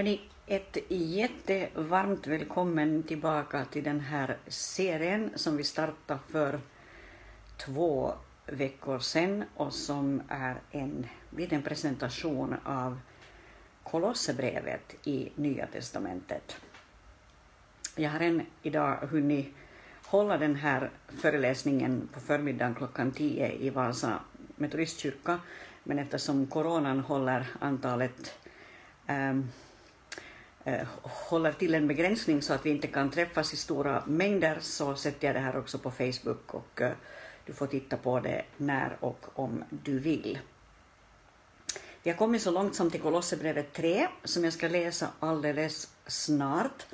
Hörni, ett jättevarmt välkommen tillbaka till den här serien som vi startade för två veckor sedan och som är en liten presentation av Kolosserbrevet i Nya testamentet. Jag har än idag hunnit hålla den här föreläsningen på förmiddagen klockan 10 i Vasa metodistkyrka, men eftersom coronan håller antalet um, Eh, håller till en begränsning så att vi inte kan träffas i stora mängder så sätter jag det här också på Facebook och eh, du får titta på det när och om du vill. Vi har kommit så långt som till Kolosserbrevet 3 som jag ska läsa alldeles snart.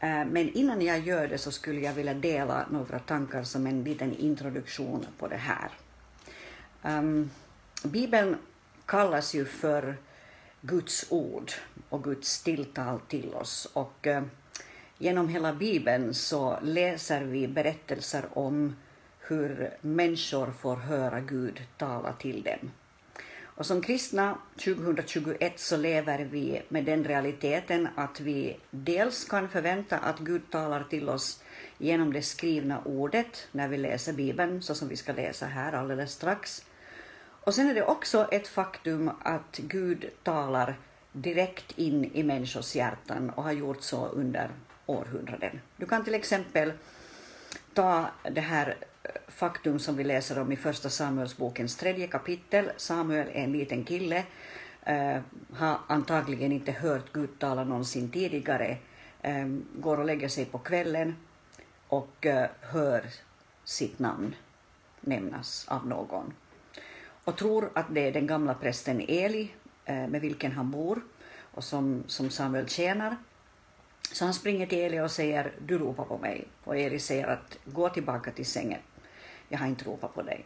Eh, men innan jag gör det så skulle jag vilja dela några tankar som en liten introduktion på det här. Ehm, Bibeln kallas ju för Guds ord och Guds tilltal till oss. Och eh, genom hela Bibeln så läser vi berättelser om hur människor får höra Gud tala till dem. Och som kristna 2021 så lever vi med den realiteten att vi dels kan förvänta att Gud talar till oss genom det skrivna ordet när vi läser Bibeln, så som vi ska läsa här alldeles strax. Och sen är det också ett faktum att Gud talar direkt in i människors hjärtan och har gjort så under århundraden. Du kan till exempel ta det här eh, faktum som vi läser om i Första Samuelsbokens tredje kapitel. Samuel är en liten kille, uh, har antagligen inte hört Gud tala någonsin tidigare, um, går och lägger sig på kvällen och uh, hör sitt namn nämnas av någon och tror att det är den gamla prästen Eli eh, med vilken han bor och som, som Samuel tjänar. Så han springer till Eli och säger du ropar på mig och Eli säger att gå tillbaka till sängen jag har inte ropat på dig.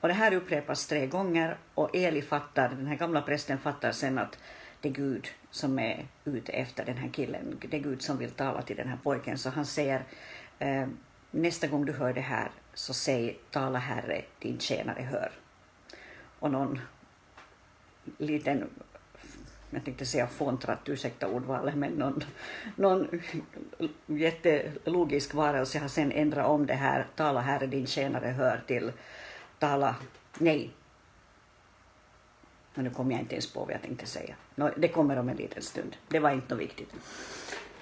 Och det här upprepas tre gånger och Eli fattar, den här gamla prästen fattar sen att det är Gud som är ute efter den här killen, det är Gud som vill tala till den här pojken, så han säger eh, nästa gång du hör det här så säg tala Herre, din tjänare hör. Och någon liten jag tänkte säga fåntratt, ursäkta ordvalet, men någon, någon jättelogisk varelse har sen ändrat om det här, tala Herre din tjänare hör till tala, nej. Och nu kommer jag inte ens på vad jag tänkte säga. No, det kommer om en liten stund. Det var inte något viktigt.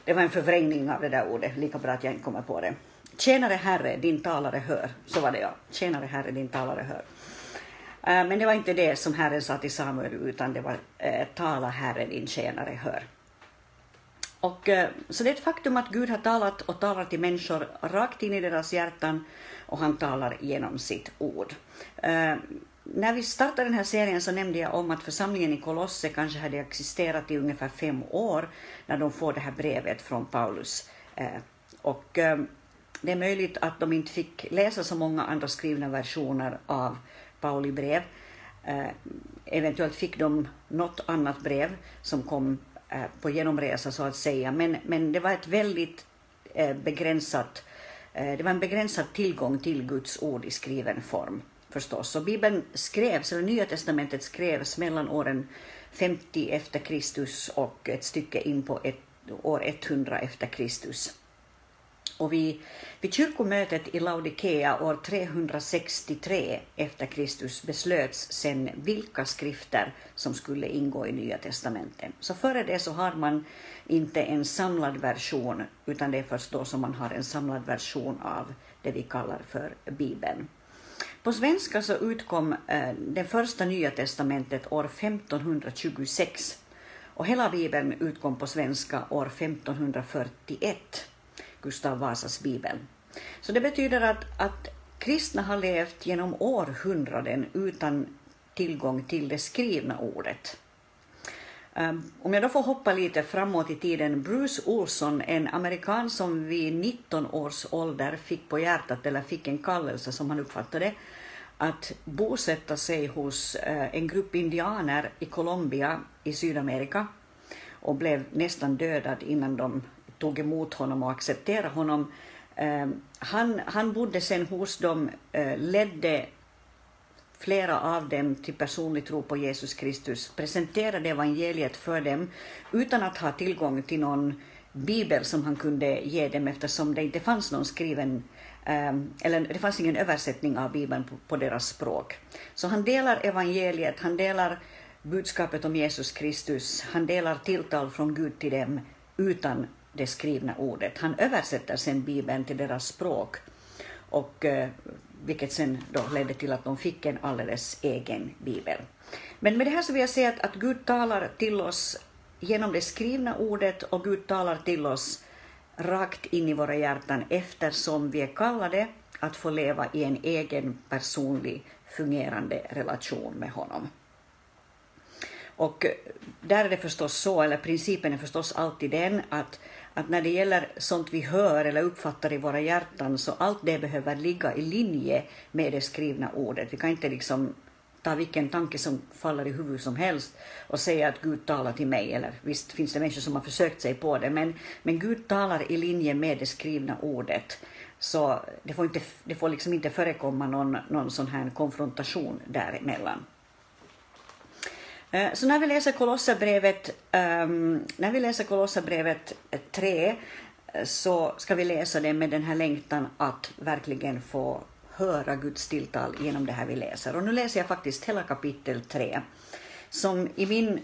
Det var en förvrängning av det där ordet, lika bra att jag inte kommer på det. Tjänare Herre, din talare hör. Så var det ja. Tjänare Herre, din talare hör. Eh, men det var inte det som Herren sa till Samuel, utan det var eh, tala Herre, din tjänare hör. Och, eh, så det är ett faktum att Gud har talat och talar till människor rakt in i deras hjärtan och han talar genom sitt ord. När vi startade den här serien så nämnde jag om att församlingen i Kolosse kanske hade existerat i ungefär fem år när de får det här brevet från Paulus. Och det är möjligt att de inte fick läsa så många andra skrivna versioner av Pauli brev. Eh, eventuellt fick de något annat brev som kom eh, på genomresa så att säga, men, men det var ett väldigt eh, begränsat, eh, det var en begränsad tillgång till Guds ord i skriven form förstås. Så Bibeln skrevs, eller Nya Testamentet skrevs mellan åren 50 efter Kristus och ett stycke in på ett, år 100 efter Kristus. Och vid, vid kyrkomötet i Laodikea år 363 efter Kristus beslöts sen vilka skrifter som skulle ingå i Nya testamentet. Så före det så har man inte en samlad version, utan det är först då som man har en samlad version av det vi kallar för Bibeln. På svenska så utkom eh, det första Nya testamentet år 1526 och hela Bibeln utkom på svenska år 1541. Gustav Vasas bibel. Så det betyder att, att kristna har levt genom århundraden utan tillgång till det skrivna ordet. Ehm, om jag då får hoppa lite framåt i tiden, Bruce Olson, en amerikan som vid 19 års ålder fick på hjärtat, eller fick en kallelse som han uppfattade, att bosätta sig hos eh, en grupp indianer i Colombia i Sydamerika och blev nästan dödad innan de tog emot honom och accepterade honom. Eh, han, han bodde sen hos dem, eh, ledde flera av dem till personlig tro på Jesus Kristus, presenterade evangeliet för dem utan att ha tillgång till någon bibel som han kunde ge dem eftersom det inte fanns någon skriven ehm, eller det fanns ingen översättning av Bibeln på, på deras språk. Så han delar evangeliet, han delar budskapet om Jesus Kristus, han delar tilltal från Gud till dem utan det skrivna ordet. Han översätter sen Bibeln till deras språk, och, eh, vilket sen då ledde till att de fick en alldeles egen bibel. Men med det här så vill jag säga att, att Gud talar till oss genom det skrivna ordet och Gud talar till oss rakt in i våra hjärtan eftersom vi är kallade att få leva i en egen personlig fungerande relation med honom. Och där är det förstås så, eller principen är förstås alltid den att, att när det gäller sånt vi hör eller uppfattar i våra hjärtan så allt det behöver ligga i linje med det skrivna ordet. Vi kan inte liksom ta vilken tanke som faller i huvudet som helst och säga att Gud talar till mig. Eller visst finns det människor som har försökt sig på det, men, men Gud talar i linje med det skrivna ordet. Så det får, inte, det får liksom inte förekomma någon, någon sån här konfrontation däremellan. Eh, så när vi läser Kolosserbrevet, um, när vi läser Kolossabrevet 3 eh, eh, så ska vi läsa det med den här längtan att verkligen få höra Guds tilltal genom det här vi läser. Och nu läser jag faktiskt hela kapitel 3, som i min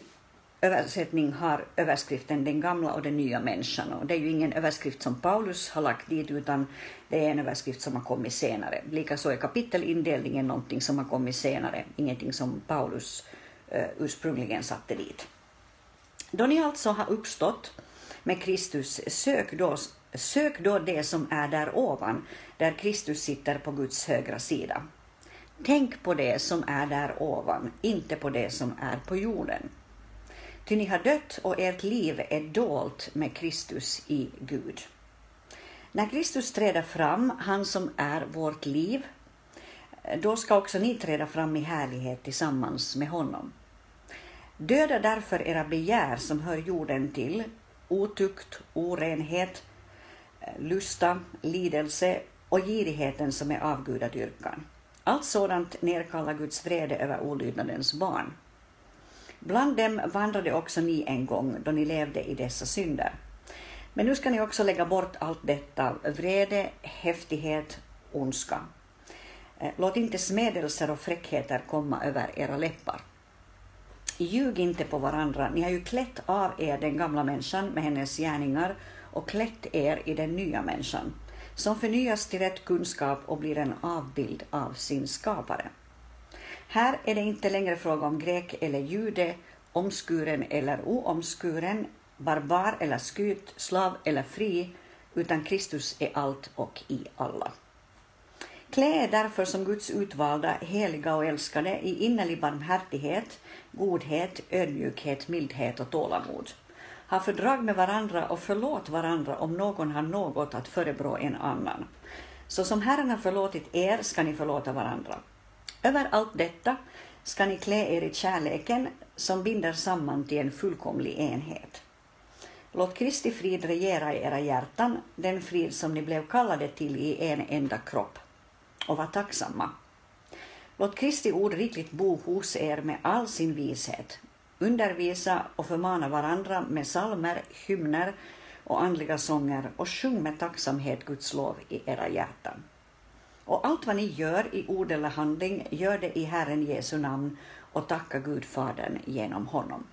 översättning har överskriften Den gamla och den nya människan. Och det är ju ingen överskrift som Paulus har lagt dit, utan det är en överskrift som har kommit senare. Likaså är kapitelindelningen någonting som har kommit senare, ingenting som Paulus uh, Eh, ursprungligen satte dit. Då ni alltså har uppstått med Kristus, sök då, sök då det som är där ovan, där Kristus sitter på Guds högra sida. Tänk på det som är där ovan, inte på det som är på jorden. Ty ni har dött och ert liv är dolt med Kristus i Gud. När Kristus träder fram, han som är vårt liv, då ska också ni träda fram i härlighet tillsammans med honom. Döda därför era begär som hör jorden till, otukt, orenhet, lusta, lidelse och girigheten som är avgudadyrkan. Allt sådant nedkallar Guds vrede över olydnadens barn. Bland dem vandrade också ni en gång då ni levde i dessa synder. Men nu ska ni också lägga bort allt detta, vrede, häftighet, ondska. Eh, låt inte smedelser och fräckheter komma över era läppar. Ljug inte på varandra, ni har ju klätt av er den gamla människan med hennes gärningar och klätt er i den nya människan, som förnyas till rätt kunskap och blir en avbild av sin skapare. Här är det inte längre fråga om grek eller jude, omskuren eller oomskuren, barbar eller skyt, slav eller fri, utan Kristus är allt och i alla. Klä er därför som Guds utvalda, heliga och älskade i innerlig barmhärtighet, godhet, ödmjukhet, mildhet och tålamod ha fördrag med varandra och förlåt varandra om någon har något att förebrå en annan. Så som Herren har förlåtit er ska ni förlåta varandra. Över allt detta ska ni klä er i kärleken som binder samman till en fullkomlig enhet. Låt Kristi frid regera i era hjärtan, den frid som ni blev kallade till i en enda kropp. Och var tacksamma. Låt Kristi ord rikligt bo hos er med all sin vishet, Undervisa och förmana varandra med salmer, hymner och andliga sånger och sjung med tacksamhet Guds lov i era hjärtan. Och allt vad ni gör i ord eller handling, gör det i Herren Jesu namn och tacka Gud Fadern genom honom.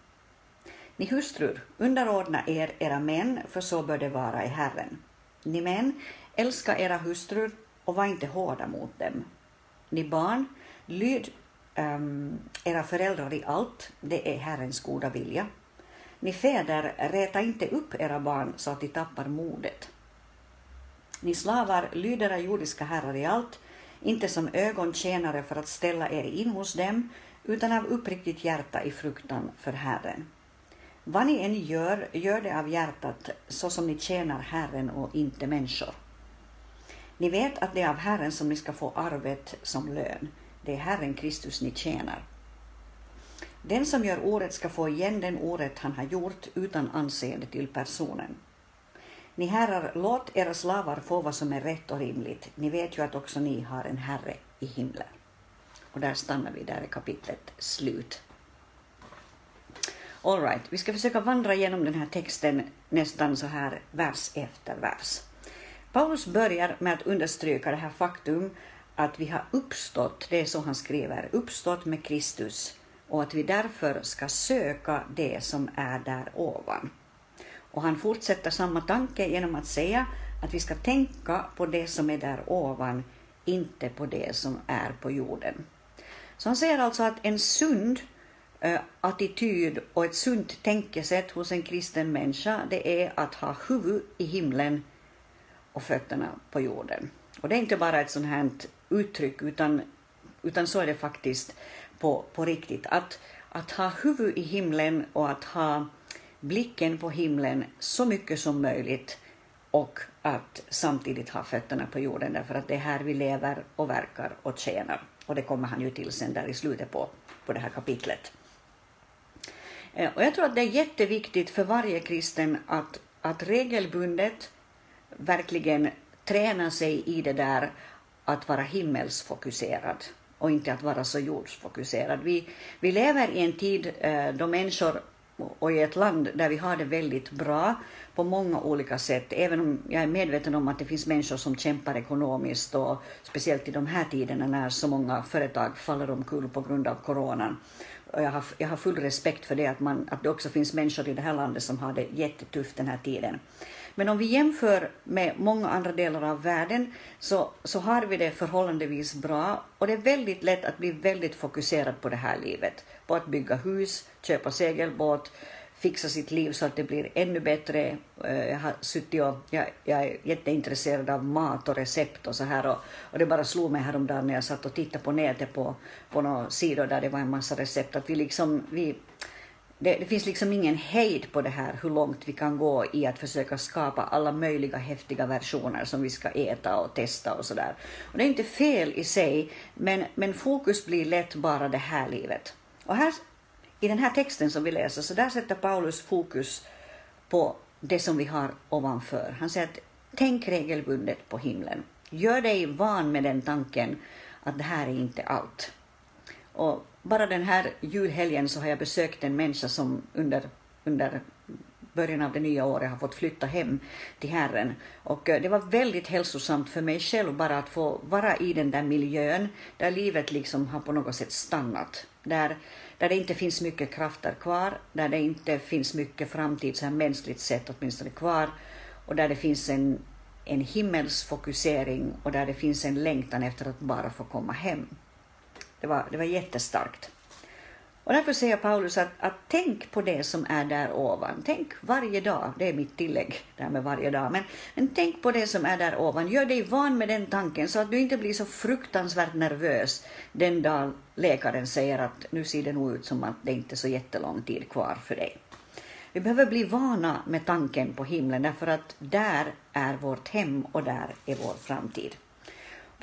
Ni hustrur, underordna er era män, för så bör det vara i Herren. Ni män, älska era hustrur och var inte hårda mot dem. Ni barn, lyd um, era föräldrar i allt, det är Herrens goda vilja. Ni fäder, räta inte upp era barn så att de tappar modet. Ni slavar, lyd era jordiska herrar i allt, inte som ögontjänare för att ställa er in hos dem, utan av uppriktigt hjärta i fruktan för Herren. Vad ni än gör, gör det av hjärtat så som ni tjänar Herren och inte människor. Ni vet att det är av Herren som ni ska få arvet som lön. Det är Herren Kristus ni tjänar. Den som gör ordet ska få igen den ordet han har gjort utan anseende till personen. Ni herrar, låt era slavar få vad som är rätt och rimligt. Ni vet ju att också ni har en herre i himlen. Och där stannar vi, där är kapitlet slut. All right, vi ska försöka vandra igenom den här texten nästan så här vers efter vers. Paulus börjar med att understryka det här faktum att vi har uppstått, det är så han skriver, uppstått med Kristus och att vi därför ska söka det som är där ovan. Och han fortsätter samma tanke genom att säga att vi ska tänka på det som är där ovan, inte på det som är på jorden. Så han säger alltså att en sund eh, attityd och ett sunt tänkesätt hos en kristen människa, det är att ha huvud i himlen och fötterna på jorden. Och det är inte bara ett sånt här uttryck, utan, utan så är det faktiskt på, på riktigt. Att, att ha huvud i himlen och att ha blicken på himlen så mycket som möjligt och att samtidigt ha fötterna på jorden därför att det är här vi lever och verkar och tjänar. Och det kommer han ju till sen där i slutet på, på det här kapitlet. Eh, och jag tror att det är jätteviktigt för varje kristen att, att regelbundet verkligen träna sig i det där att vara himmelsfokuserad och inte att vara så jordsfokuserad. Vi, vi lever i en tid eh, då människor och i ett land där vi har det väldigt bra på många olika sätt, även om jag är medveten om att det finns människor som kämpar ekonomiskt och speciellt i de här tiderna när så många företag faller omkull på grund av coronan. Och jag, har, jag har full respekt för det att, man, att det också finns människor i det här landet som har det jättetufft den här tiden. Men om vi jämför med många andra delar av världen så, så har vi det förhållandevis bra och det är väldigt lätt att bli väldigt fokuserad på det här livet. På att bygga hus, köpa segelbåt, fixa sitt liv så att det blir ännu bättre. Eh, jag har suttit och jag, jag är jätteintresserad av mat och recept och så här och, och det bara slog mig häromdagen när jag satt och tittade på nätet på, på några sidor där det var en massa recept att vi liksom, vi, det, det, finns liksom ingen hejd på det här hur långt vi kan gå i att försöka skapa alla möjliga häftiga versioner som vi ska äta och testa och sådär. Och det är inte fel i sig, men, men fokus blir lätt bara det här livet. Och här, i den här texten som vi läser, så där sätter Paulus fokus på det som vi har ovanför. Han säger att tänk regelbundet på himlen. Gör dig van med den tanken att det här är inte allt. Och bara den här julhelgen så har jag besökt en människa som under, under början av det nya året har fått flytta hem till Herren. Och eh, det var väldigt hälsosamt för mig själv bara att få vara i den där miljön där livet liksom har på något sätt stannat. Där, där det inte finns mycket krafter kvar, där det inte finns mycket framtid, så här mänskligt sett åtminstone kvar, och där det finns en, en himmelsfokusering och där det finns en längtan efter att bara få komma hem. Det var, det var jättestarkt. Och därför säger Paulus att, att tänk på det som är där ovan. Tänk varje dag, det är mitt tillägg där med varje dag, men, men tänk på det som är där ovan. Gör dig van med den tanken så att du inte blir så fruktansvärt nervös den dag läkaren säger att nu ser det nog ut som att det inte är så jättelång tid kvar för dig. Vi behöver bli vana med tanken på himlen därför att där är vårt hem och där är vår framtid.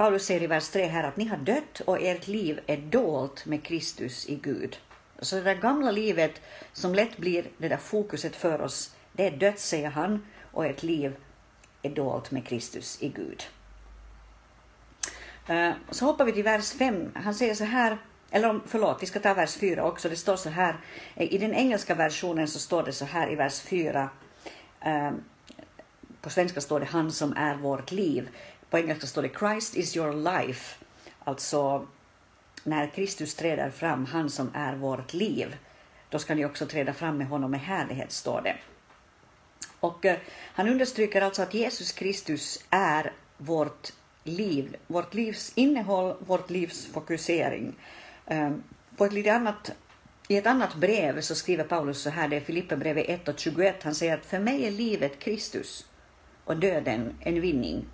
Paulus säger i vers 3 här att ni har dött och ert liv är dolt med Kristus i Gud. Så det där gamla livet som lätt blir det där fokuset för oss, det är dött, säger han, och ert liv är dolt med Kristus i Gud. Eh, så hoppar vi till vers 5. Han säger så här, eller förlåt, vi ska ta vers 4 också. Det står så här, i den engelska versionen så står det så här i vers 4. Eh, på svenska står det han som är vårt liv. På engelska står det Christ is your life. Alltså när Kristus träder fram, han som är vårt liv, då ska ni också träda fram med honom med härlighet, står det. Och eh, han understryker alltså att Jesus Kristus är vårt liv, vårt livs innehåll, vårt livs fokusering. Eh, på ett lite annat, I ett annat brev så skriver Paulus så här, det är Filipperbrevet 1 och 21, han säger att för mig är livet Kristus och döden en vinning.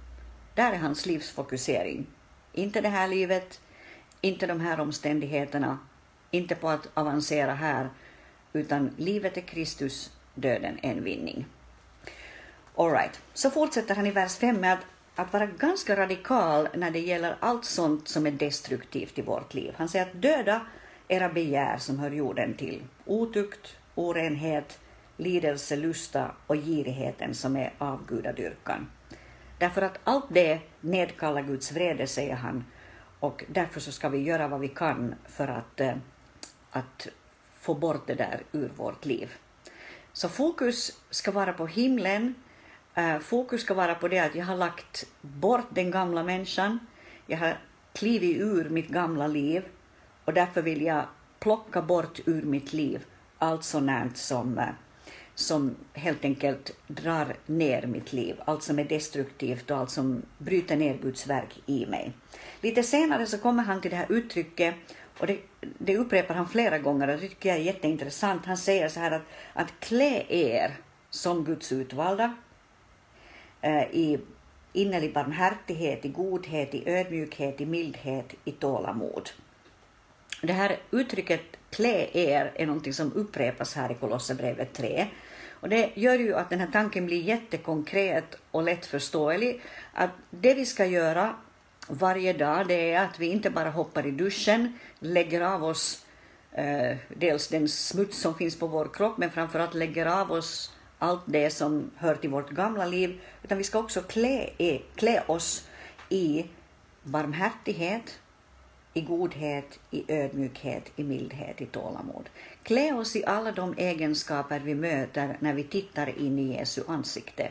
Där är hans livsfokusering. Inte det här livet, inte de här omständigheterna, inte på att avancera här, utan livet är Kristus, döden en vinning. All right. Så fortsätter han i vers 5 med att, att vara ganska radikal när det gäller allt sånt som är destruktivt i vårt liv. Han säger att döda era begär som hör jorden till, otukt, orenhet, lidelse, lusta och girigheten som är avgudadyrkan. Därför att allt det nedkallar Guds vrede, säger han, och därför så ska vi göra vad vi kan för att, eh, att få bort det där ur vårt liv. Så fokus ska vara på himlen, eh, fokus ska vara på det att jag har lagt bort den gamla människan, jag har klivit ur mitt gamla liv. Och därför vill jag plocka bort ur mitt liv allt sånt som, eh, som helt enkelt drar ner mitt liv, allt som är destruktivt och allt som bryter ner Guds verk i mig. Lite senare så kommer han till det här uttrycket och det, det upprepar han flera gånger och det tycker jag är jätteintressant. Han säger så här att, att klä er som Guds utvalda eh, i innerlig barmhärtighet, i godhet, i ödmjukhet, i mildhet, i tålamod. Det här uttrycket klä er är någonting som upprepas här i Kolosserbrevet 3. Och det gör ju att den här tanken blir jättekonkret och lättförståelig. Att det vi ska göra varje dag det är att vi inte bara hoppar i duschen, lägger av oss eh, dels den smuts som finns på vår kropp, men framförallt lägger av oss allt det som hör till vårt gamla liv, utan vi ska också klä, klä oss i barmhärtighet, i godhet, i ödmjukhet, i mildhet, i tålamod. Klä oss i alla de egenskaper vi möter när vi tittar in i Jesu ansikte.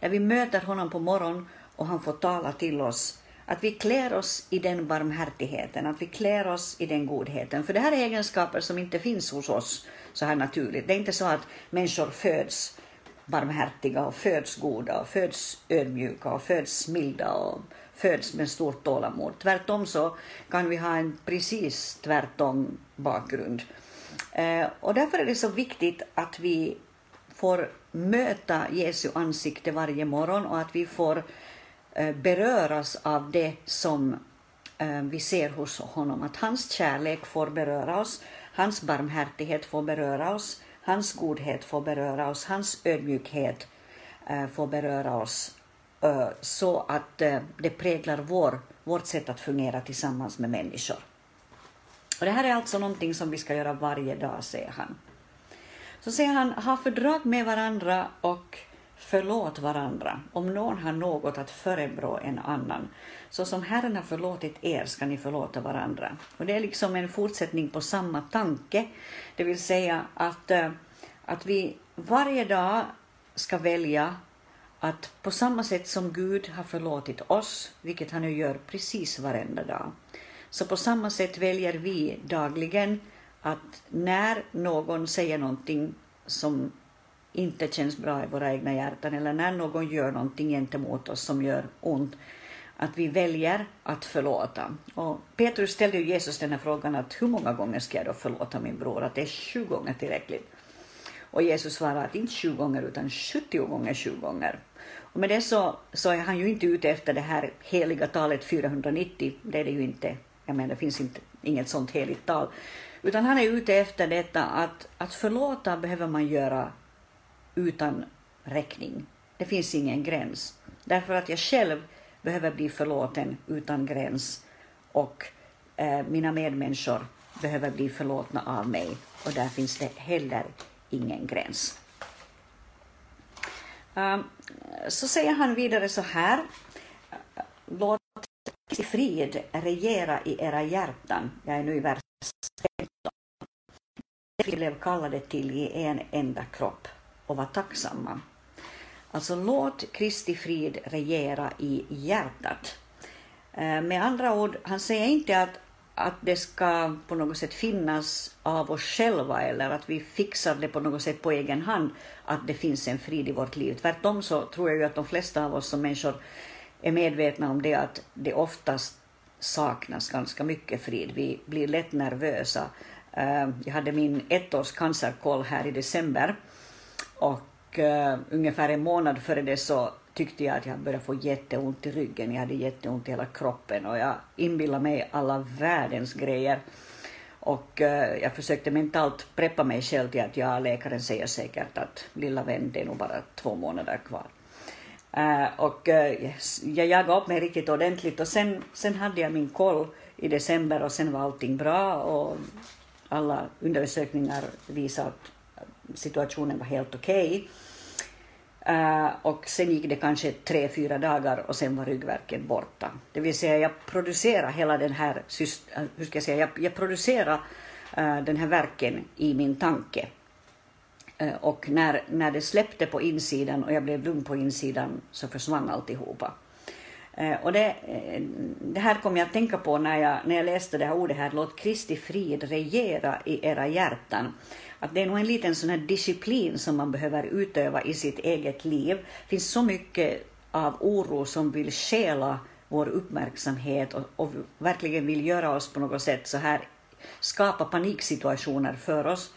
När vi möter honom på morgonen och han får tala till oss att vi klär oss i den barmhärtigheten, att vi klär oss i den godheten. För det här är egenskaper som inte finns hos oss så här naturligt. Det är inte så att människor föds barmhärtiga och föds goda och föds ödmjuka och föds milda och föds med stort tålamod. Tvärtom så kan vi ha en precis tvärtom bakgrund. Eh, och därför är det så viktigt att vi får möta Jesu ansikte varje morgon och att vi får eh, beröras av det som eh, vi ser hos honom. Att hans kärlek får beröra oss, hans barmhärtighet får beröra oss, hans godhet får beröra oss, hans ödmjukhet får beröra oss så att det präglar vår, vårt sätt att fungera tillsammans med människor. Och det här är alltså någonting som vi ska göra varje dag, säger han. Så säger han, ha fördrag med varandra och Förlåt varandra om någon har något att förebrå en annan. Så som Herren har förlåtit er ska ni förlåta varandra. Och Det är liksom en fortsättning på samma tanke, det vill säga att, eh, att vi varje dag ska välja att på samma sätt som Gud har förlåtit oss, vilket han nu gör precis varenda dag, så på samma sätt väljer vi dagligen att när någon säger någonting som inte känns bra i våra egna hjärtan eller när någon gör någonting gentemot oss som gör ont, att vi väljer att förlåta. Och Petrus ställde ju Jesus den här frågan att hur många gånger ska jag då förlåta min bror? Att det är sju gånger tillräckligt. Och Jesus svarade att inte sju gånger utan 70 gånger sju gånger. Och med det så, så är han ju inte ute efter det här heliga talet 490, det är det ju inte. Jag menar, det finns inte, inget sånt heligt tal. Utan han är ute efter detta att, att förlåta behöver man göra utan räkning. Det finns ingen gräns. Därför att jag själv behöver bli förlåten utan gräns och eh, mina medmänniskor behöver bli förlåtna av mig och där finns det heller ingen gräns. Um, så säger han vidare så här. Låt frid regera i era hjärtan. Jag är nu i vers 15. Vi blev kallade till i en enda kropp och var tacksamma. Alltså låt Kristi frid regera i hjärtat. Eh, med andra ord, han säger inte att, att det ska på något sätt finnas av oss själva eller att vi fixar det på något sätt på egen hand, att det finns en frid i vårt liv. Tvärtom så tror jag ju att de flesta av oss som människor är medvetna om det att det oftast saknas ganska mycket frid. Vi blir lätt nervösa. Eh, jag hade min ettårs cancerkoll här i december och eh, ungefär en månad före det så tyckte jag att jag började få jätteont i ryggen. Jag hade jätteont i hela kroppen och jag inbillade mig alla världens grejer. Och eh, jag försökte mentalt preppa mig själv till att ja, läkaren säger säkert att lilla vän, det är nog bara två månader kvar. Eh, och eh, jag jagade upp mig riktigt ordentligt och sen, sen hade jag min koll i december och sen var allting bra och alla undersökningar visade att situationen var helt okej. Okay. Uh, och sen gick det kanske tre, fyra dagar och sen var ryggverken borta. Det vill säga jag producerade hela den här, hur ska jag säga, jag, jag producerade uh, den här verken i min tanke. Eh, och när, när det släppte på insidan och jag blev lugn på insidan så försvann alltihopa. Eh, och det, eh, det här kom jag att tänka på när jag, när jag läste det här ordet här, låt Kristi frid regera i era hjärtan att det är nog en liten sån här disciplin som man behöver utöva i sitt eget liv. Det finns så mycket av oro som vill stjäla vår uppmärksamhet och, och verkligen vill göra oss på något sätt så här, skapa paniksituationer för oss.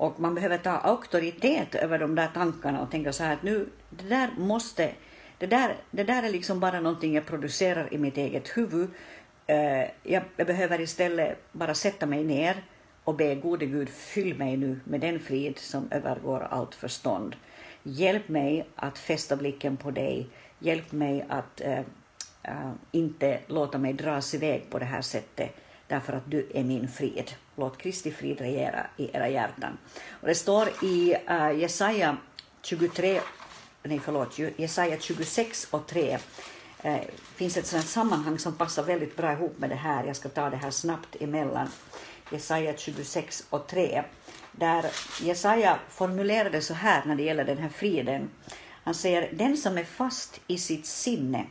Och man behöver ta auktoritet över de där tankarna och tänka så här att nu, det där måste, det där, det där är liksom bara någonting jag producerar i mitt eget huvud. Eh, jag, jag behöver istället bara sätta mig ner och be gode Gud, fyll mig nu med den frid som övergår allt förstånd. Hjälp mig att fästa blicken på dig. Hjälp mig att äh, äh, inte låta mig dras iväg på det här sättet, därför att du är min frid. Låt Kristi frid regera i era hjärtan. Och det står i uh, Jesaja 23, nej förlåt, Jesaja 26 och 3 det eh, finns ett sådant sammanhang som passar väldigt bra ihop med det här. Jag ska ta det här snabbt emellan. Jesaja 26 och 3, där Jesaja formulerade så här när det gäller den här friden. Han säger, den som är fast i sitt sinne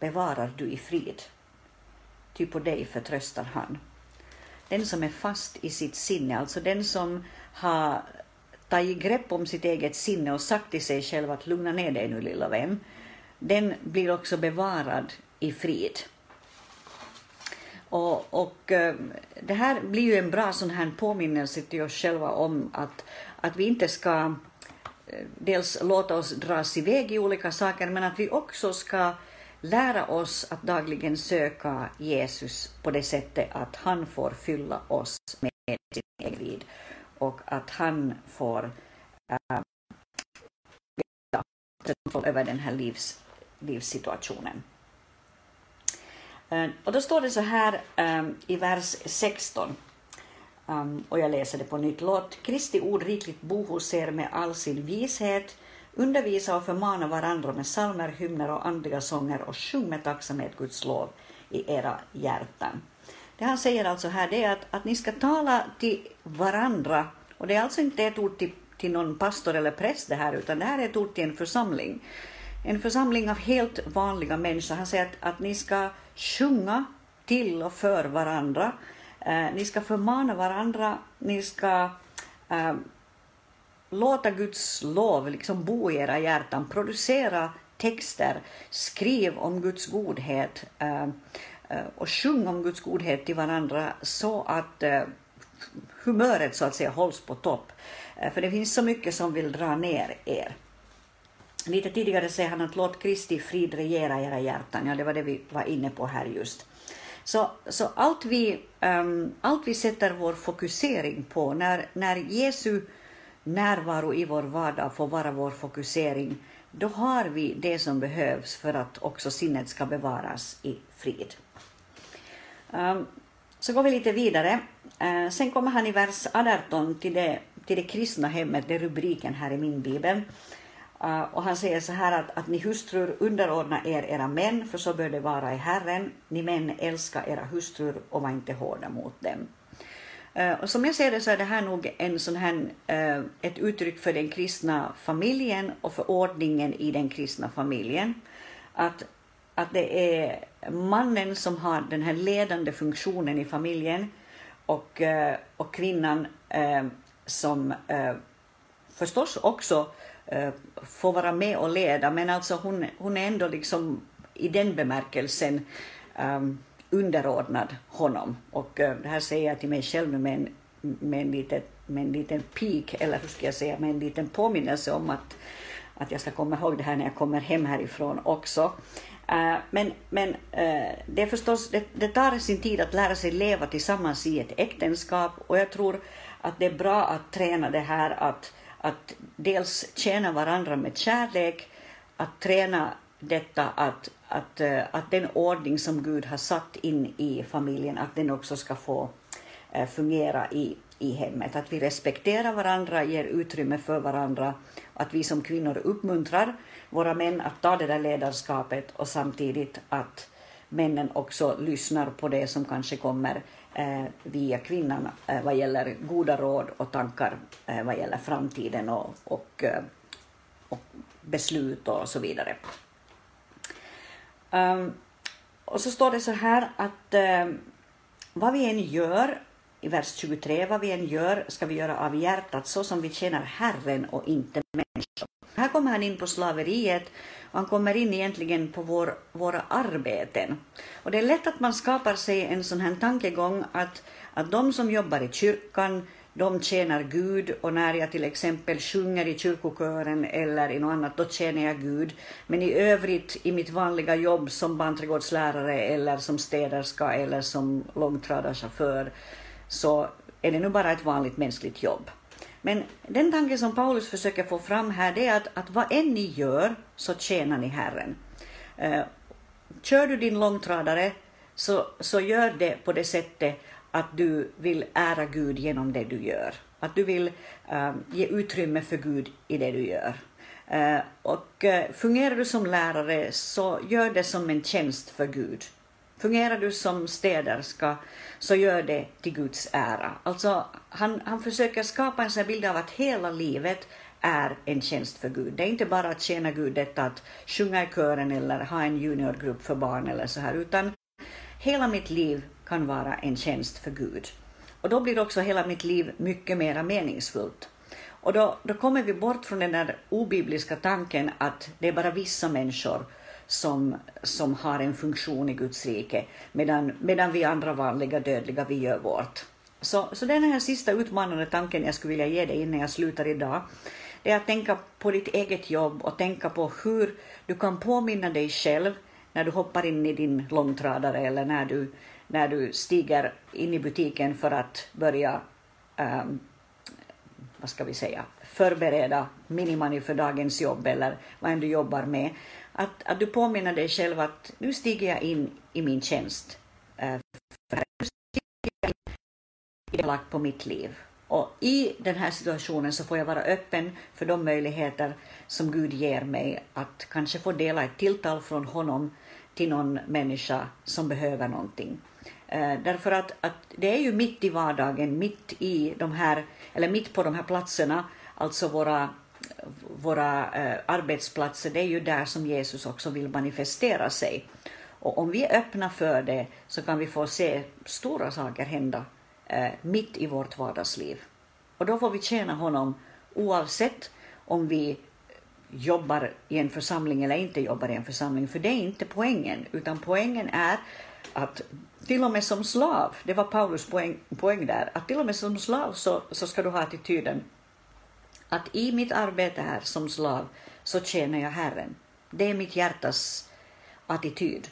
bevarar du i frid, ty på dig förtröstar han. Den som är fast i sitt sinne, alltså den som har tagit grepp om sitt eget sinne och sagt till sig själv att lugna ner dig nu lilla vän, den blir också bevarad i frid. Och, och eh, det här blir ju en bra sån här påminnelse till oss själva om att, att vi inte ska eh, dels låta oss dras iväg i olika saker, men att vi också ska lära oss att dagligen söka Jesus på det sättet att han får fylla oss med sin egen vid och att han får äh, över den här livs, livssituationen. Äh, och då står det så här um, i vers 16, um, äh, och jag läser det på nytt. Låt Kristi ord rikligt bo hos er med all sin vishet, undervisa och förmana varandra med psalmer, hymner och andliga sånger och sjung med tacksamhet Guds lov i era hjärtan. Det han säger alltså här det är att, att ni ska tala till varandra, och det är alltså inte ett ord till, till någon pastor eller präst det här, utan det här är ett ord till en församling en församling av helt vanliga människor. Han säger att, att ni ska sjunga till och för varandra. Eh, ni ska förmana varandra, ni ska eh, låta Guds lov liksom bo i era hjärtan, producera texter, skriv om Guds godhet eh, eh, och sjung om Guds godhet till varandra så att eh, humöret så att säga hålls på topp. Eh, för det finns så mycket som vill dra ner er. Lite tidigare säger han att låt Kristi frid regera era hjärtan. Ja, det var det vi var inne på här just. Så, så allt, vi, um, allt vi sätter vår fokusering på, när, när Jesu närvaro i vår vardag får vara vår fokusering, då har vi det som behövs för att också sinnet ska bevaras i frid. Ehm, så går vi lite vidare. Ehm, sen kommer han i vers 18 till det, till det kristna hemmet, det är rubriken här i min bibel. Ehm, och han säger så här att, att ni hustrur underordna er era män, för så bör det vara i Herren. Ni män älska era hustrur och var inte hårda mot dem. Eh, och som jag ser det så är det här nog en sån här, eh, ett uttryck för den kristna familjen och för ordningen i den kristna familjen. Att, att det är mannen som har den här ledande funktionen i familjen och, eh, och kvinnan som förstås också får vara med och leda, men alltså hon, hon är ändå liksom i den bemärkelsen um, underordnad honom. Och eh, det här säger jag till mig själv med en, med en, liten, med en liten pik, eller hur ska jag säga, med en liten påminnelse om att, att jag ska komma ihåg det här när jag kommer hem härifrån också. Eh, men men eh, det, är förstås, det, det tar sin tid att lära sig leva tillsammans i ett äktenskap och jag tror att det är bra att träna det här att att dels tjäna varandra med kärlek, att träna detta att, att, eh, att den ordning som Gud har satt in i familjen, att den också ska få eh, fungera i, i hemmet. Att vi respekterar varandra, ger utrymme för varandra. Att vi som kvinnor uppmuntrar våra män att ta det där ledarskapet och samtidigt att männen också lyssnar på det som kanske kommer eh, via kvinnan eh, vad gäller goda råd och tankar eh, vad gäller framtiden och, och, eh, och beslut och så vidare. Um, och så står det så här att um, vad vi än gör, i vers 23, vad vi än gör ska vi göra av hjärtat så som vi tjänar Herren och inte människor. Här kommer han in på slaveriet och han kommer in egentligen på vår, våra arbeten. Och det är lätt att man skapar sig en sån här tankegång att, att de som jobbar i kyrkan, de tjänar Gud och när jag till exempel sjunger i kyrkokören eller i något annat, då tjänar jag Gud. Men i övrigt i mitt vanliga jobb som barnträdgårdslärare eller som städerska eller som långtradarchaufför så är det nu bara ett vanligt mänskligt jobb. Men den tanke som Paulus försöker få fram här det är att, att vad än ni gör så tjänar ni Herren. Eh, kör du din långtradare så, så gör det på det sättet att du vill ära Gud genom det du gör. Att du vill uh, ge utrymme för Gud i det du gör. Uh, och uh, fungerar du som lärare så gör det som en tjänst för Gud. Fungerar du som städerska så gör det till Guds ära. Alltså, han, han försöker skapa en sån bild av att hela livet är en tjänst för Gud. Det är inte bara att tjäna Gud detta att sjunga i kören eller ha en juniorgrupp för barn eller så här, utan hela mitt liv kan vara en tjänst för Gud. Och då blir också hela mitt liv mycket mer meningsfullt. Och då, då kommer vi bort från den där obibliska tanken att det är bara vissa människor som, som har en funktion i Guds rike, medan, medan vi andra vanliga dödliga, vi gör vårt. Så, så den här sista utmanande tanken jag skulle vilja ge dig innan jag slutar idag, det är att tänka på ditt eget jobb och tänka på hur du kan påminna dig själv när du hoppar in i din långtradare eller när du, när du stiger in i butiken för att börja um, vad ska vi säga, förbereda minimani för dagens jobb eller vad än du jobbar med. Att, att du påminner dig själv att nu stiger jag in i min tjänst. Uh, för nu stiger jag in i det lagt på mitt liv. Och i den här situationen så får jag vara öppen för de möjligheter som Gud ger mig att kanske få dela ett tilltal från honom till någon människa som behöver någonting. Eh, därför att, att det är ju mitt i vardagen, mitt i de här, eller mitt på de här platserna, alltså våra, våra eh, arbetsplatser, det är ju där som Jesus också vill manifestera sig. Och om vi är öppna för det så kan vi få se stora saker hända eh, mitt i vårt vardagsliv. Och då får vi tjäna honom oavsett om vi jobbar i en församling eller inte jobbar i en församling, för det är inte poängen, utan poängen är att till och med som slav, det var Paulus poäng, poäng där, att till och med som slav så, så ska du ha attityden att i mitt arbete här som slav så tjänar jag Herren. Det är mitt hjärtas attityd.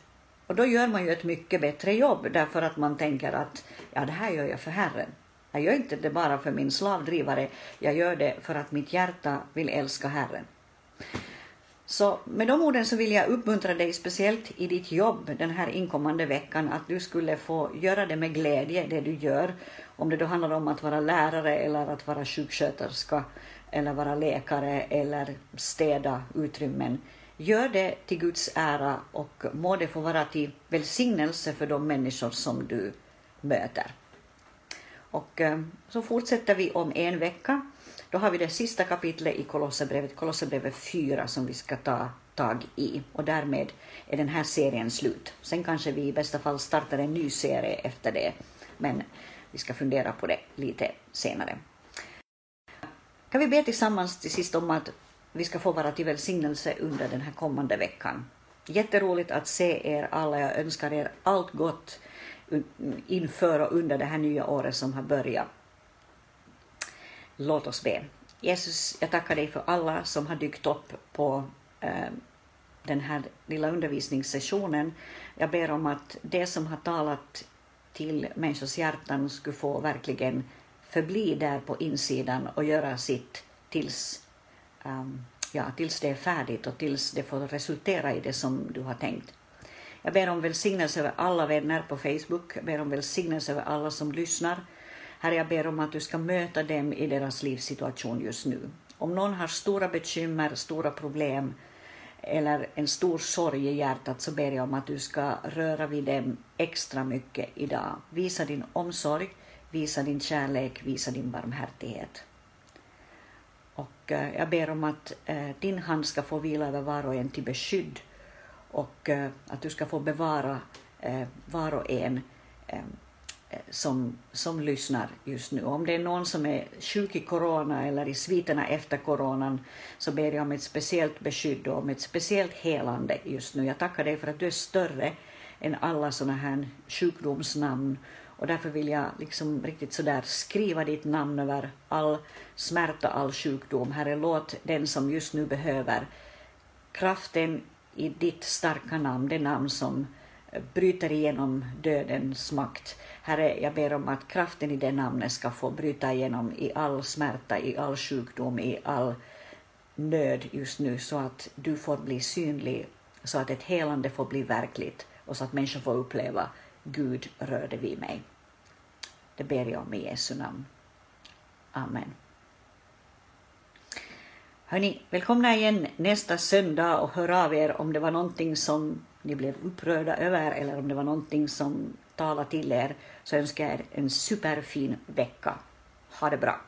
Och då gör man ju ett mycket bättre jobb därför att man tänker att ja, det här gör jag för Herren. Jag gör inte det bara för min slavdrivare, jag gör det för att mitt hjärta vill älska Herren. Så med de orden så vill jag uppmuntra dig speciellt i ditt jobb den här inkommande veckan att du skulle få göra det med glädje, det du gör. Om det då handlar om att vara lärare eller att vara sjuksköterska eller vara läkare eller städa utrymmen. Gör det till Guds ära och må det få vara till välsignelse för de människor som du möter. Och eh, så fortsätter vi om en vecka då har vi det sista kapitlet i Kolosserbrevet, Kolosserbrevet 4, som vi ska ta tag i. Och därmed är den här serien slut. Sen kanske vi i bästa fall startar en ny serie efter det, men vi ska fundera på det lite senare. Kan vi be tillsammans till sist om att vi ska få vara till välsignelse under den här kommande veckan. Jätteroligt att se er alla. Jag önskar er allt gott inför och under det här nya året som har börjat. Låt oss be. Jesus, jag tackar dig för alla som har dykt upp på eh, den här lilla undervisningssessionen. Jag ber om att det som har talat till människors hjärtan skulle få verkligen förbli där på insidan och göra sitt tills, um, ja, tills det är färdigt och tills det får resultera i det som du har tänkt. Jag ber om välsignelse över alla vänner på Facebook, jag ber om välsignelse över alla som lyssnar Herre, jag ber om att du ska möta dem i deras livssituation just nu. Om någon har stora bekymmer, stora problem eller en stor sorg i hjärtat så ber jag om att du ska röra vid dem extra mycket idag. Visa din omsorg, visa din kärlek, visa din barmhärtighet. Och eh, jag ber om att eh, din hand ska få vila över var och en till beskydd och eh, att du ska få bevara var och en Eh, som, som lyssnar just nu. Om det är någon som är sjuk i corona eller i sviterna efter coronan så ber jag om ett speciellt beskydd och om ett speciellt helande just nu. Jag tackar dig för att du är större än alla sådana här sjukdomsnamn och därför vill jag liksom riktigt sådär skriva ditt namn över all smärta, all sjukdom. Herre, låt den som just nu behöver kraften i ditt starka namn, det namn som bryter igenom dödens makt. Herre, jag ber om att kraften i det namnet ska få bryta igenom i all smärta, i all sjukdom, i all nöd just nu, så att du får bli synlig, så att ett helande får bli verkligt och så att människor får uppleva Gud rörde vid mig. Det ber jag om i Jesu namn. Amen. Hörni, välkomna igen nästa söndag och hör av er om det var någonting som ni blev upprörda över eller om det var någonting som talade till er så önskar jag er en superfin vecka. Ha det bra.